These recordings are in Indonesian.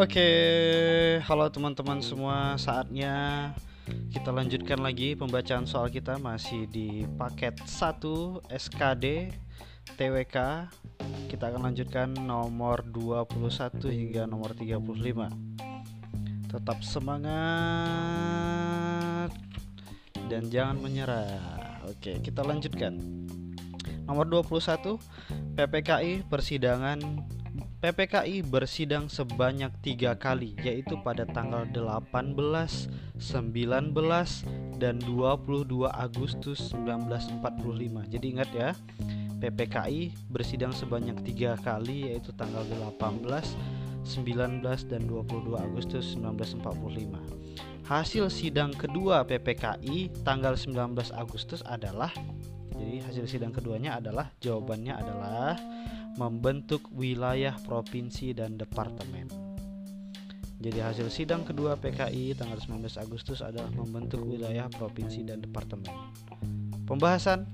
Oke, halo teman-teman semua. Saatnya kita lanjutkan lagi pembacaan soal kita masih di paket 1 SKD TWK. Kita akan lanjutkan nomor 21 hingga nomor 35. Tetap semangat dan jangan menyerah. Oke, kita lanjutkan. Nomor 21 PPKI persidangan PPKI bersidang sebanyak tiga kali yaitu pada tanggal 18, 19, dan 22 Agustus 1945 Jadi ingat ya PPKI bersidang sebanyak tiga kali yaitu tanggal 18, 19, dan 22 Agustus 1945 Hasil sidang kedua PPKI tanggal 19 Agustus adalah Jadi hasil sidang keduanya adalah jawabannya adalah membentuk wilayah provinsi dan departemen. Jadi hasil sidang kedua PKI tanggal 19 Agustus adalah membentuk wilayah provinsi dan departemen. Pembahasan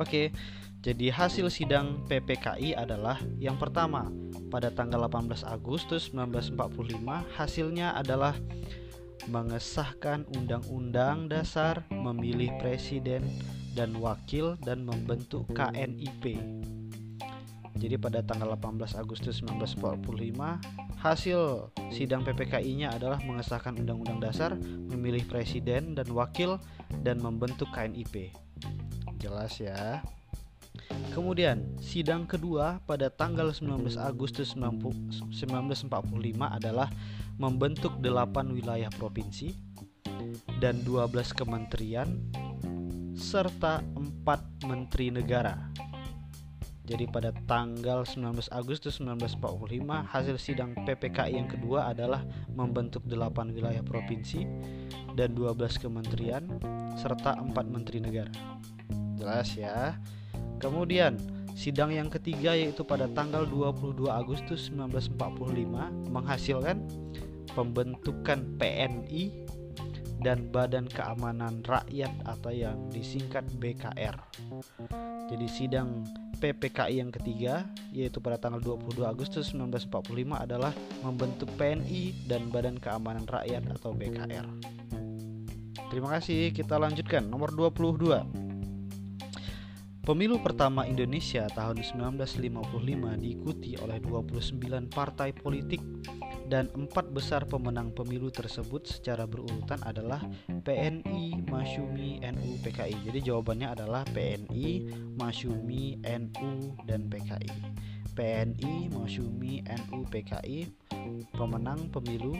Oke, jadi hasil sidang PPKI adalah yang pertama pada tanggal 18 Agustus 1945 hasilnya adalah mengesahkan undang-undang dasar, memilih presiden dan wakil dan membentuk KNIP. Jadi pada tanggal 18 Agustus 1945, hasil sidang PPKI-nya adalah mengesahkan Undang-Undang Dasar, memilih presiden dan wakil, dan membentuk KNIP. Jelas ya. Kemudian, sidang kedua pada tanggal 19 Agustus 1945 adalah membentuk 8 wilayah provinsi dan 12 kementerian serta 4 menteri negara jadi pada tanggal 19 Agustus 1945 hasil sidang PPKI yang kedua adalah membentuk 8 wilayah provinsi dan 12 kementerian serta 4 menteri negara. Jelas ya. Kemudian sidang yang ketiga yaitu pada tanggal 22 Agustus 1945 menghasilkan pembentukan PNI dan Badan Keamanan Rakyat atau yang disingkat BKR. Jadi sidang PPKI yang ketiga yaitu pada tanggal 22 Agustus 1945 adalah membentuk PNI dan Badan Keamanan Rakyat atau BKR. Terima kasih, kita lanjutkan nomor 22. Pemilu pertama Indonesia tahun 1955 diikuti oleh 29 partai politik dan empat besar pemenang pemilu tersebut secara berurutan adalah PNI, Masyumi, NU, PKI. Jadi jawabannya adalah PNI, Masyumi, NU, dan PKI. PNI, Masyumi, NU, PKI pemenang pemilu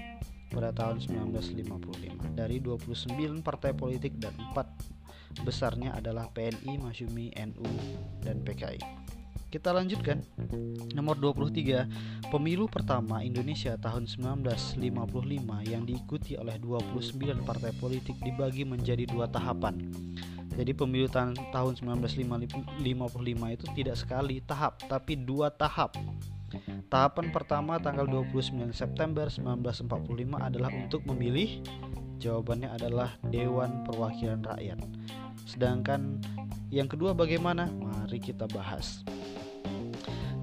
pada tahun 1955 dari 29 partai politik dan empat besarnya adalah PNI, Masyumi, NU, dan PKI. Kita lanjutkan. Nomor 23, pemilu pertama Indonesia tahun 1955 yang diikuti oleh 29 partai politik dibagi menjadi dua tahapan. Jadi pemilu tahun, tahun 1955 itu tidak sekali tahap, tapi dua tahap. Tahapan pertama tanggal 29 September 1945 adalah untuk memilih Jawabannya adalah Dewan Perwakilan Rakyat. Sedangkan yang kedua bagaimana? Mari kita bahas.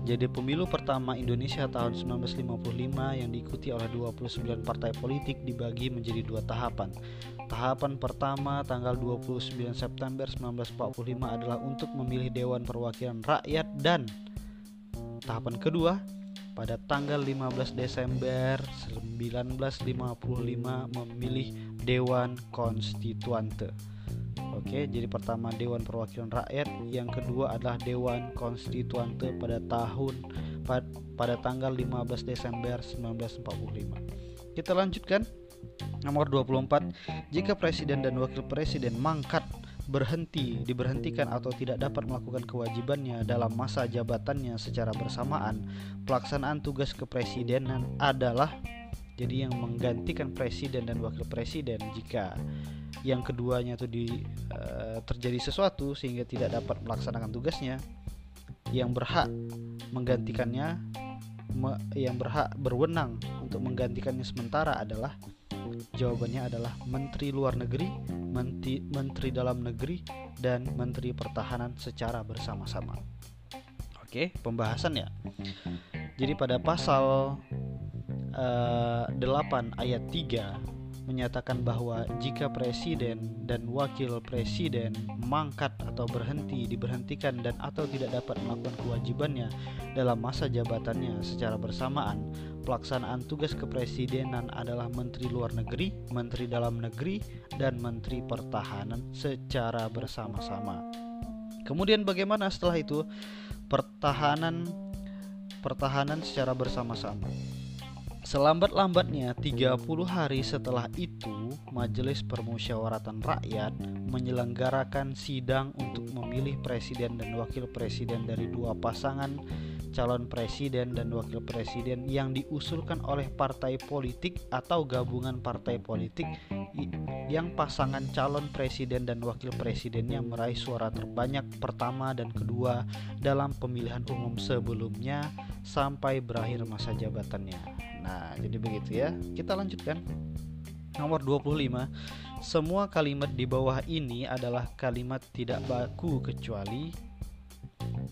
Jadi pemilu pertama Indonesia tahun 1955 yang diikuti oleh 29 partai politik dibagi menjadi dua tahapan. Tahapan pertama tanggal 29 September 1945 adalah untuk memilih Dewan Perwakilan Rakyat dan tahapan kedua pada tanggal 15 Desember 1955 memilih Dewan Konstituante. Oke, jadi pertama Dewan Perwakilan Rakyat, yang kedua adalah Dewan Konstituante pada tahun pada tanggal 15 Desember 1945. Kita lanjutkan. Nomor 24, jika presiden dan wakil presiden mangkat berhenti, diberhentikan atau tidak dapat melakukan kewajibannya dalam masa jabatannya secara bersamaan, pelaksanaan tugas kepresidenan adalah jadi yang menggantikan presiden dan wakil presiden jika yang keduanya itu di uh, terjadi sesuatu sehingga tidak dapat melaksanakan tugasnya yang berhak menggantikannya me, yang berhak berwenang untuk menggantikannya sementara adalah jawabannya adalah menteri luar negeri menteri menteri dalam negeri dan menteri pertahanan secara bersama-sama. Oke. Pembahasan ya. Jadi pada pasal uh, 8 ayat 3 menyatakan bahwa jika presiden dan wakil presiden mangkat atau berhenti, diberhentikan dan atau tidak dapat melakukan kewajibannya dalam masa jabatannya secara bersamaan, pelaksanaan tugas kepresidenan adalah Menteri Luar Negeri, Menteri Dalam Negeri, dan Menteri Pertahanan secara bersama-sama. Kemudian bagaimana setelah itu? Pertahanan pertahanan secara bersama-sama. Selambat-lambatnya 30 hari setelah itu, Majelis Permusyawaratan Rakyat menyelenggarakan sidang untuk memilih presiden dan wakil presiden dari dua pasangan calon presiden dan wakil presiden yang diusulkan oleh partai politik atau gabungan partai politik yang pasangan calon presiden dan wakil presidennya meraih suara terbanyak pertama dan kedua dalam pemilihan umum sebelumnya sampai berakhir masa jabatannya. Nah, jadi begitu ya. Kita lanjutkan. Nomor 25. Semua kalimat di bawah ini adalah kalimat tidak baku kecuali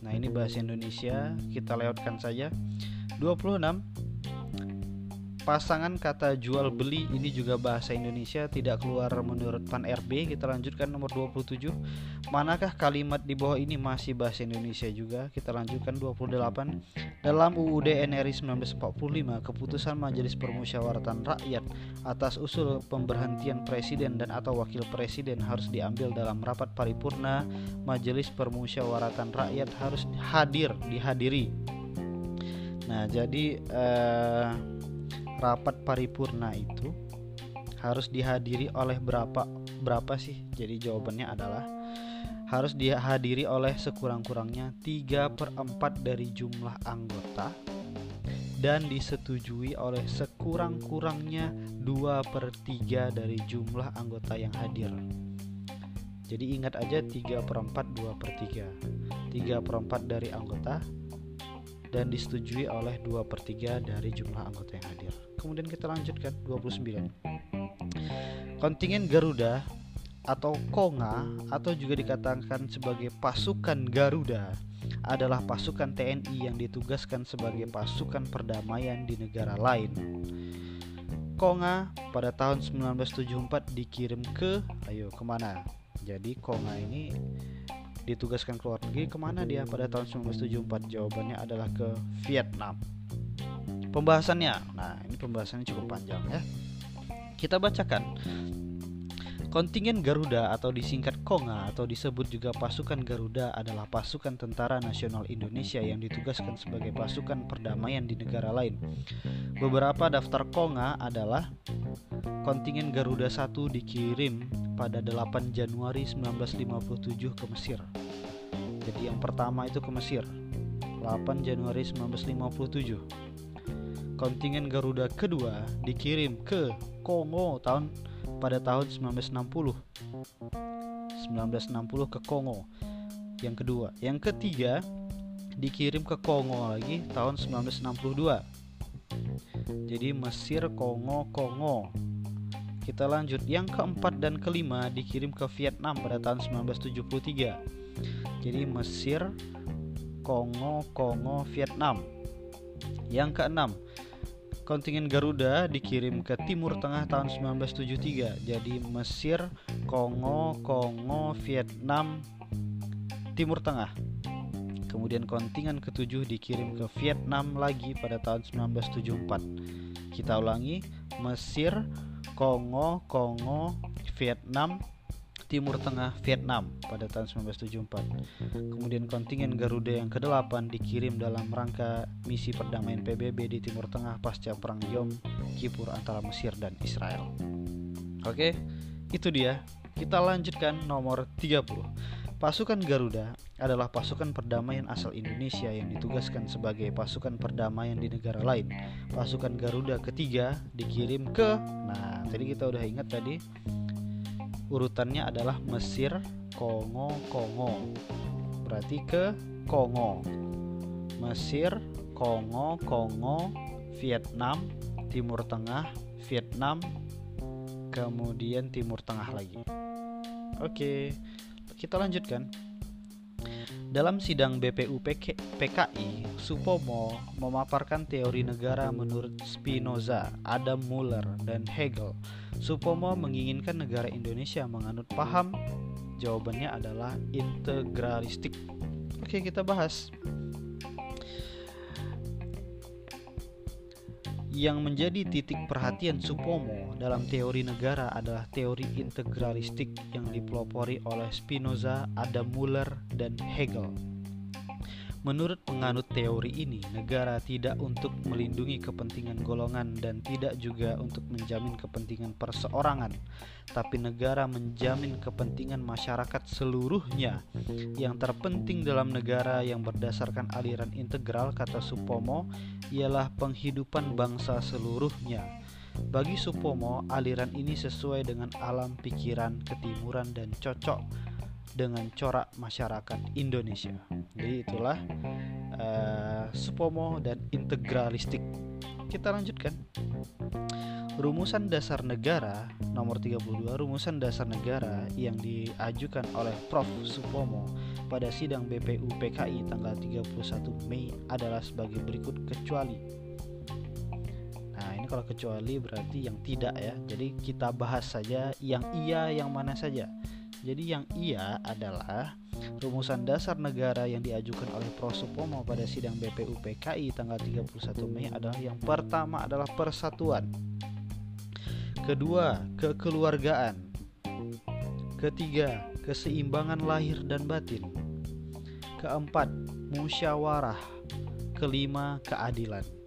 Nah, ini bahasa Indonesia, kita lewatkan saja. 26 Pasangan kata jual beli ini juga bahasa Indonesia tidak keluar menurut Pan RB. Kita lanjutkan nomor 27. Manakah kalimat di bawah ini masih bahasa Indonesia juga? Kita lanjutkan 28. Dalam UUD NRI 1945, keputusan Majelis Permusyawaratan Rakyat atas usul pemberhentian presiden dan atau wakil presiden harus diambil dalam rapat paripurna Majelis Permusyawaratan Rakyat harus hadir dihadiri. Nah, jadi eh, rapat paripurna itu harus dihadiri oleh berapa berapa sih? Jadi jawabannya adalah harus dihadiri oleh sekurang-kurangnya 3 per 4 dari jumlah anggota dan disetujui oleh sekurang-kurangnya 2 per 3 dari jumlah anggota yang hadir. Jadi ingat aja 3 per 4, 2 per 3 3 per 4 dari anggota dan disetujui oleh 2 per 3 dari jumlah anggota yang hadir. Kemudian kita lanjutkan 29. Kontingen Garuda atau Konga atau juga dikatakan sebagai pasukan Garuda adalah pasukan TNI yang ditugaskan sebagai pasukan perdamaian di negara lain. Konga pada tahun 1974 dikirim ke ayo ke mana? Jadi Konga ini ditugaskan ke luar negeri ke mana dia pada tahun 1974 jawabannya adalah ke Vietnam. Pembahasannya nah ini pembahasannya cukup panjang ya. Kita bacakan Kontingen Garuda atau disingkat KONGA atau disebut juga pasukan Garuda adalah pasukan tentara nasional Indonesia yang ditugaskan sebagai pasukan perdamaian di negara lain. Beberapa daftar KONGA adalah kontingen Garuda 1 dikirim pada 8 Januari 1957 ke Mesir. Jadi yang pertama itu ke Mesir. 8 Januari 1957. Kontingen Garuda kedua dikirim ke Kongo tahun pada tahun 1960. 1960 ke Kongo. Yang kedua, yang ketiga dikirim ke Kongo lagi tahun 1962. Jadi Mesir, Kongo, Kongo. Kita lanjut. Yang keempat dan kelima dikirim ke Vietnam pada tahun 1973. Jadi Mesir, Kongo, Kongo, Vietnam. Yang keenam kontingen Garuda dikirim ke Timur Tengah tahun 1973. Jadi Mesir, Kongo, Kongo, Vietnam, Timur Tengah. Kemudian kontingen ketujuh dikirim ke Vietnam lagi pada tahun 1974. Kita ulangi, Mesir, Kongo, Kongo, Vietnam, Timur Tengah Vietnam pada tahun 1974. Kemudian kontingen Garuda yang ke-8 dikirim dalam rangka misi perdamaian PBB di Timur Tengah pasca perang Yom Kippur antara Mesir dan Israel. Oke, itu dia. Kita lanjutkan nomor 30. Pasukan Garuda adalah pasukan perdamaian asal Indonesia yang ditugaskan sebagai pasukan perdamaian di negara lain. Pasukan Garuda ketiga dikirim ke Nah, tadi kita udah ingat tadi urutannya adalah Mesir, Kongo, Kongo. Berarti ke Kongo. Mesir, Kongo, Kongo, Vietnam, Timur Tengah, Vietnam, kemudian Timur Tengah lagi. Oke, kita lanjutkan. Dalam sidang BPU PKI, Supomo memaparkan teori negara menurut Spinoza, Adam Muller, dan Hegel. Supomo menginginkan negara Indonesia menganut paham. Jawabannya adalah integralistik. Oke, kita bahas. Yang menjadi titik perhatian Supomo dalam teori negara adalah teori integralistik yang dipelopori oleh Spinoza, Adam Muller, dan Hegel. Menurut penganut teori ini, negara tidak untuk melindungi kepentingan golongan dan tidak juga untuk menjamin kepentingan perseorangan, tapi negara menjamin kepentingan masyarakat seluruhnya. Yang terpenting dalam negara yang berdasarkan aliran integral kata Supomo ialah penghidupan bangsa seluruhnya. Bagi Supomo, aliran ini sesuai dengan alam pikiran ketimuran dan cocok dengan corak masyarakat Indonesia. Jadi itulah uh, Supomo dan integralistik. Kita lanjutkan. Rumusan dasar negara nomor 32 rumusan dasar negara yang diajukan oleh Prof Supomo pada sidang BPU PKI tanggal 31 Mei adalah sebagai berikut kecuali Nah, ini kalau kecuali berarti yang tidak ya. Jadi kita bahas saja yang iya yang mana saja. Jadi yang iya adalah rumusan dasar negara yang diajukan oleh Prosupomo pada sidang BPU PKI tanggal 31 Mei adalah yang pertama adalah persatuan. Kedua, kekeluargaan. Ketiga, keseimbangan lahir dan batin. Keempat, musyawarah. Kelima, keadilan.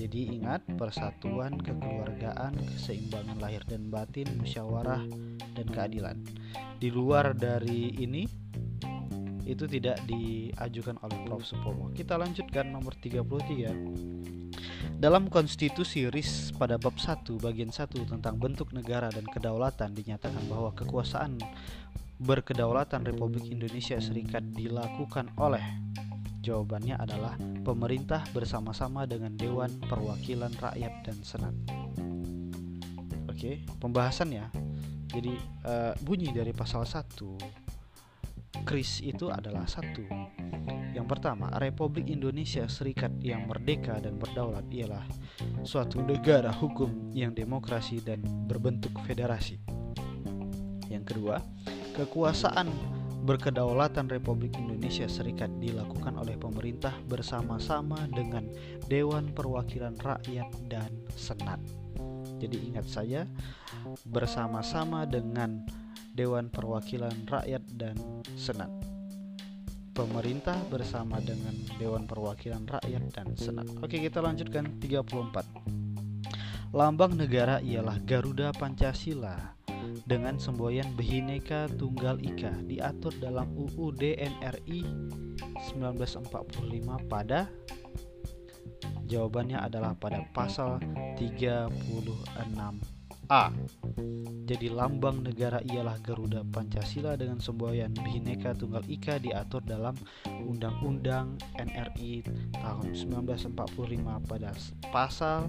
Jadi ingat persatuan, kekeluargaan, keseimbangan lahir dan batin, musyawarah dan keadilan di luar dari ini itu tidak diajukan oleh Prof Supomo. Kita lanjutkan nomor 33. Dalam konstitusi RIS pada bab 1 bagian 1 tentang bentuk negara dan kedaulatan dinyatakan bahwa kekuasaan berkedaulatan Republik Indonesia Serikat dilakukan oleh Jawabannya adalah pemerintah bersama-sama dengan Dewan Perwakilan Rakyat dan Senat. Oke, pembahasannya jadi uh, bunyi dari pasal 1 kris itu adalah satu. Yang pertama Republik Indonesia Serikat yang merdeka dan berdaulat ialah suatu negara hukum yang demokrasi dan berbentuk federasi. Yang kedua kekuasaan berkedaulatan Republik Indonesia Serikat dilakukan oleh pemerintah bersama-sama dengan Dewan Perwakilan Rakyat dan Senat jadi ingat saja bersama-sama dengan Dewan Perwakilan Rakyat dan Senat. Pemerintah bersama dengan Dewan Perwakilan Rakyat dan Senat. Oke, kita lanjutkan 34. Lambang negara ialah Garuda Pancasila dengan semboyan Bhinneka Tunggal Ika diatur dalam UUD NRI 1945 pada Jawabannya adalah pada pasal 36A. Jadi lambang negara ialah Garuda Pancasila dengan semboyan Bhinneka Tunggal Ika diatur dalam Undang-Undang NRI tahun 1945 pada pasal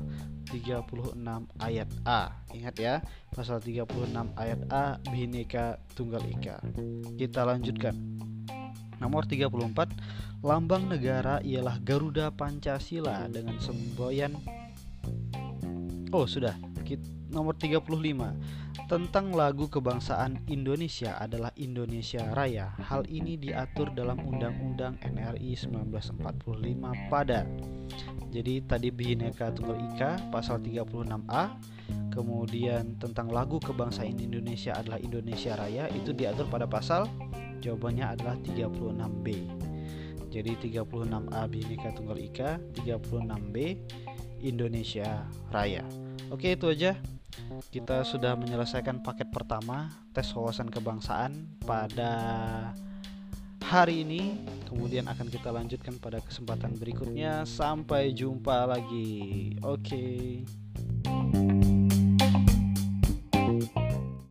36 ayat A. Ingat ya, pasal 36 ayat A Bhinneka Tunggal Ika. Kita lanjutkan. Nomor 34 Lambang negara ialah Garuda Pancasila dengan semboyan Oh, sudah. Nomor 35. Tentang lagu kebangsaan Indonesia adalah Indonesia Raya. Hal ini diatur dalam Undang-Undang NRI 1945 pada Jadi tadi Bhinneka Tunggal Ika pasal 36A Kemudian tentang lagu kebangsaan Indonesia adalah Indonesia Raya itu diatur pada pasal jawabannya adalah 36B. Jadi 36A Bhinneka Tunggal Ika, 36B Indonesia Raya. Oke, itu aja. Kita sudah menyelesaikan paket pertama tes wawasan kebangsaan pada hari ini. Kemudian akan kita lanjutkan pada kesempatan berikutnya. Sampai jumpa lagi. Oke.